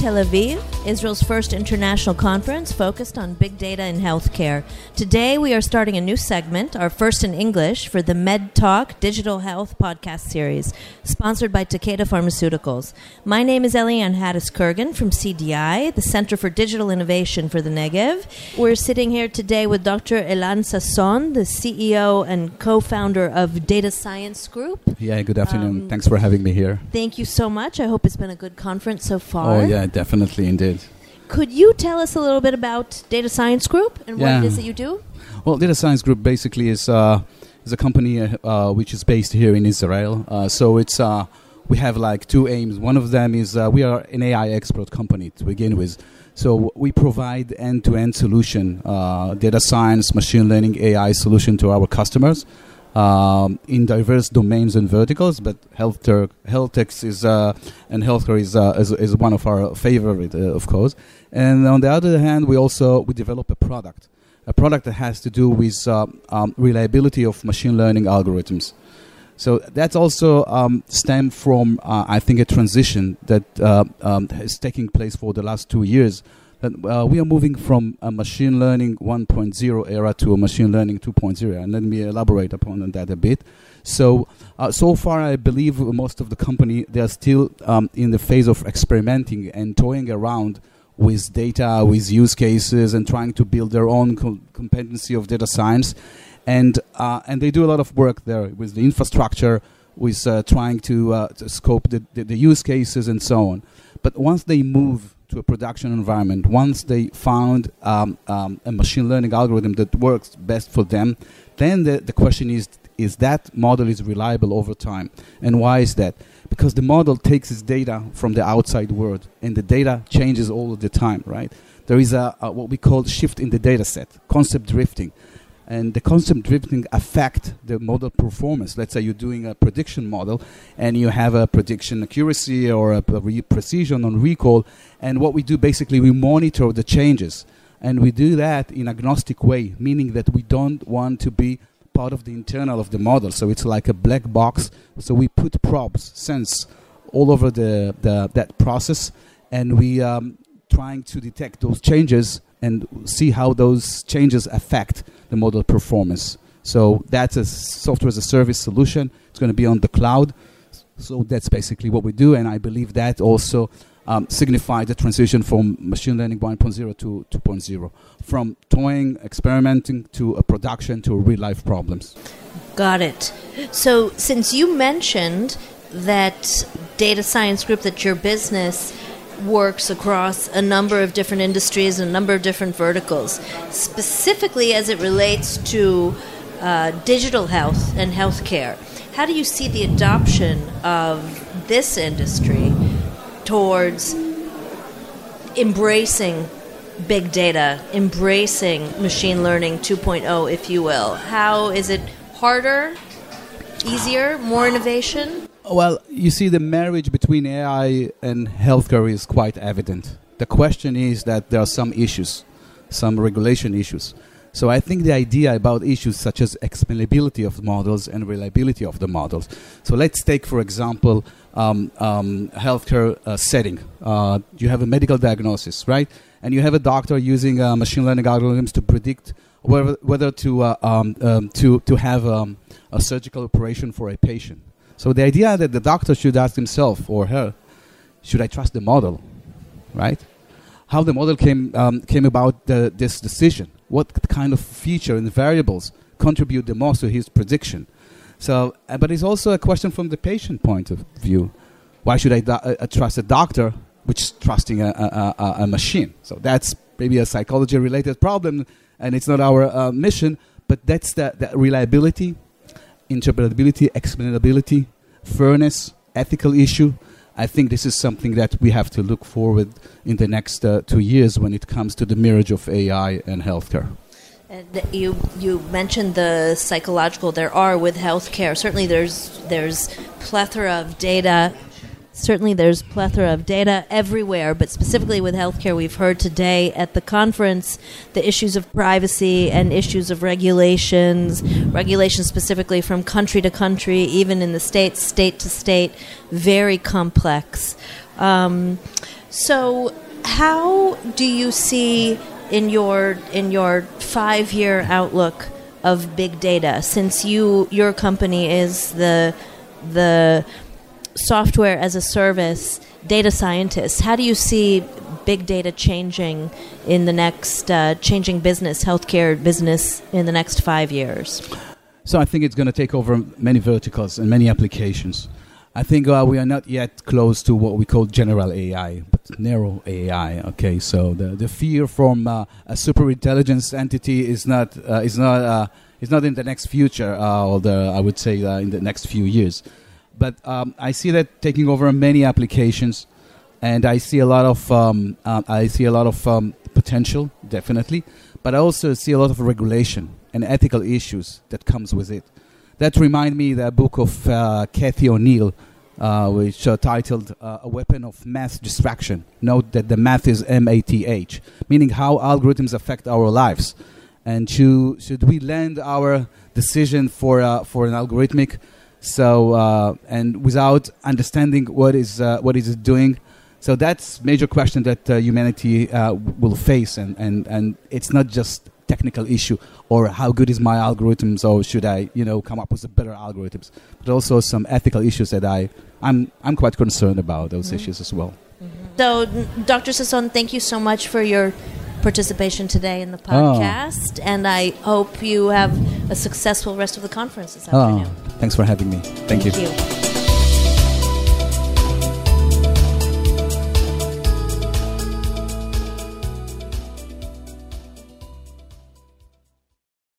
Tel Aviv, Israel's first international conference focused on big data in healthcare. Today we are starting a new segment, our first in English, for the Med Talk Digital Health podcast series, sponsored by Takeda Pharmaceuticals. My name is Eliane Hattis Kurgan from CDI, the Center for Digital Innovation for the Negev. We're sitting here today with Dr. Elan Sasson, the CEO and co-founder of Data Science Group. Yeah, good afternoon. Um, Thanks for having me here. Thank you so much. I hope it's been a good conference so far. Oh, yeah, definitely, indeed. Could you tell us a little bit about Data Science Group and what Yeah. it is that you do? Well, Data Science Group basically is uh, is a company uh, uh, which is based here in Israel. Uh, so it's uh, we have like two aims. One of them is uh, we are an AI expert company to begin with. So we provide end-to-end solution, uh, data science, machine learning, AI solution to our customers um, in diverse domains and verticals. But health tech, health tech is uh, and healthcare is, uh, is is one of our favorite, uh, of course. And on the other hand, we also we develop a product, a product that has to do with uh, um, reliability of machine learning algorithms. So that's also um, stemmed from, uh, I think, a transition that uh, um, is taking place for the last two years. That uh, we are moving from a machine learning 1.0 era to a machine learning 2.0, and let me elaborate upon that a bit. So, uh, so far, I believe most of the company they are still um, in the phase of experimenting and toying around with data, with use cases, and trying to build their own com- competency of data science. And uh, and they do a lot of work there with the infrastructure, with uh, trying to, uh, to scope the, the, the use cases and so on. But once they move to a production environment, once they found um, um, a machine learning algorithm that works best for them, then the, the question is is that model is reliable over time? And why is that? Because the model takes its data from the outside world and the data changes all of the time right? There is a, a what we call shift in the data set concept drifting and the concept drifting affect the model performance. Let's say you're doing a prediction model and you have a prediction accuracy or a, a re- precision on recall and what we do basically we monitor the changes. And we do that in agnostic way meaning that we don't want to be part of the internal of the model. So it's like a black box. So we put probes sense all over the, the that process and we um, trying to detect those changes and see how those changes affect the model performance. So that's a software as a service solution. It's going to be on the cloud. So that's basically what we do and i believe that also um, signified the transition from machine learning 1.0 to 2.0 from toying experimenting to a production to real life problems. Got it. So, since you mentioned that Data Science Group, that your business works across a number of different industries and a number of different verticals, specifically as it relates to uh, digital health and healthcare, how do you see the adoption of this industry towards embracing big data, embracing machine learning 2.0, if you will? How is it harder, easier, more innovation? Well, you see, the marriage between AI and healthcare is quite evident. The question is that there are some issues, some regulation issues. So I think the idea about issues such as explainability of models and reliability of the models. So let's take, for example, um, um, healthcare uh, setting. Uh, you have a medical diagnosis, right? And you have a doctor using uh, machine learning algorithms to predict whether, whether to, uh, um, um, to, to have um, a surgical operation for a patient. So the idea that the doctor should ask himself or her, should I trust the model, right? How the model came um, came about the, this decision? What kind of feature and variables contribute the most to his prediction? So, uh, but it's also a question from the patient point of view. Why should I do- uh, trust a doctor, which is trusting a, a, a, a machine? So that's maybe a psychology-related problem, and it's not our uh, mission. But that's the, the reliability, interpretability, explainability, fairness, ethical issue. I think this is something that we have to look forward in the next uh, two years when it comes to the marriage of AI and healthcare. And you you mentioned the psychological there are with healthcare. Certainly, there's there's plethora of data certainly there's plethora of data everywhere, but specifically with healthcare, we've heard today at the conference the issues of privacy and issues of regulations, regulations specifically from country to country, even in the states, state to state, very complex. Um, so, how do you see in your in your five year outlook of big data? Since you your company is the the software as a service data scientists, how do you see big data changing in the next uh, changing business, healthcare business in the next five years? So I think it's going to take over many verticals and many applications. I think uh, we are not yet close to what we call general AI, but narrow AI. Okay, so the, the fear from uh, a super intelligence entity is not uh, is not uh, is not in the next future, uh, or the I would say in the next few years. But um, I see that taking over many applications, and I see a lot of um, I see a lot of um, potential, definitely. But I also see a lot of regulation and ethical issues that comes with it that remind me the book of uh, Cathy O'Neil, uh, which uh, titled uh, "A Weapon of Math Destruction." Note that the math is M-A-T-H, meaning how algorithms affect our lives, and should should we lend our decision for uh, for an algorithmic, so uh, and without understanding what is what is it doing. So that's major question that humanity will face, and, and, and it's not just technical issue or how good is my algorithms or should I you know come up with better algorithms but also some ethical issues that I I'm I'm quite concerned about those mm-hmm. issues as well mm-hmm. so Dr. Sasson thank you so much for your participation today in the oh. podcast oh. and I hope you have a successful rest of the conference this oh, afternoon oh, thanks for having me thank, thank you. you.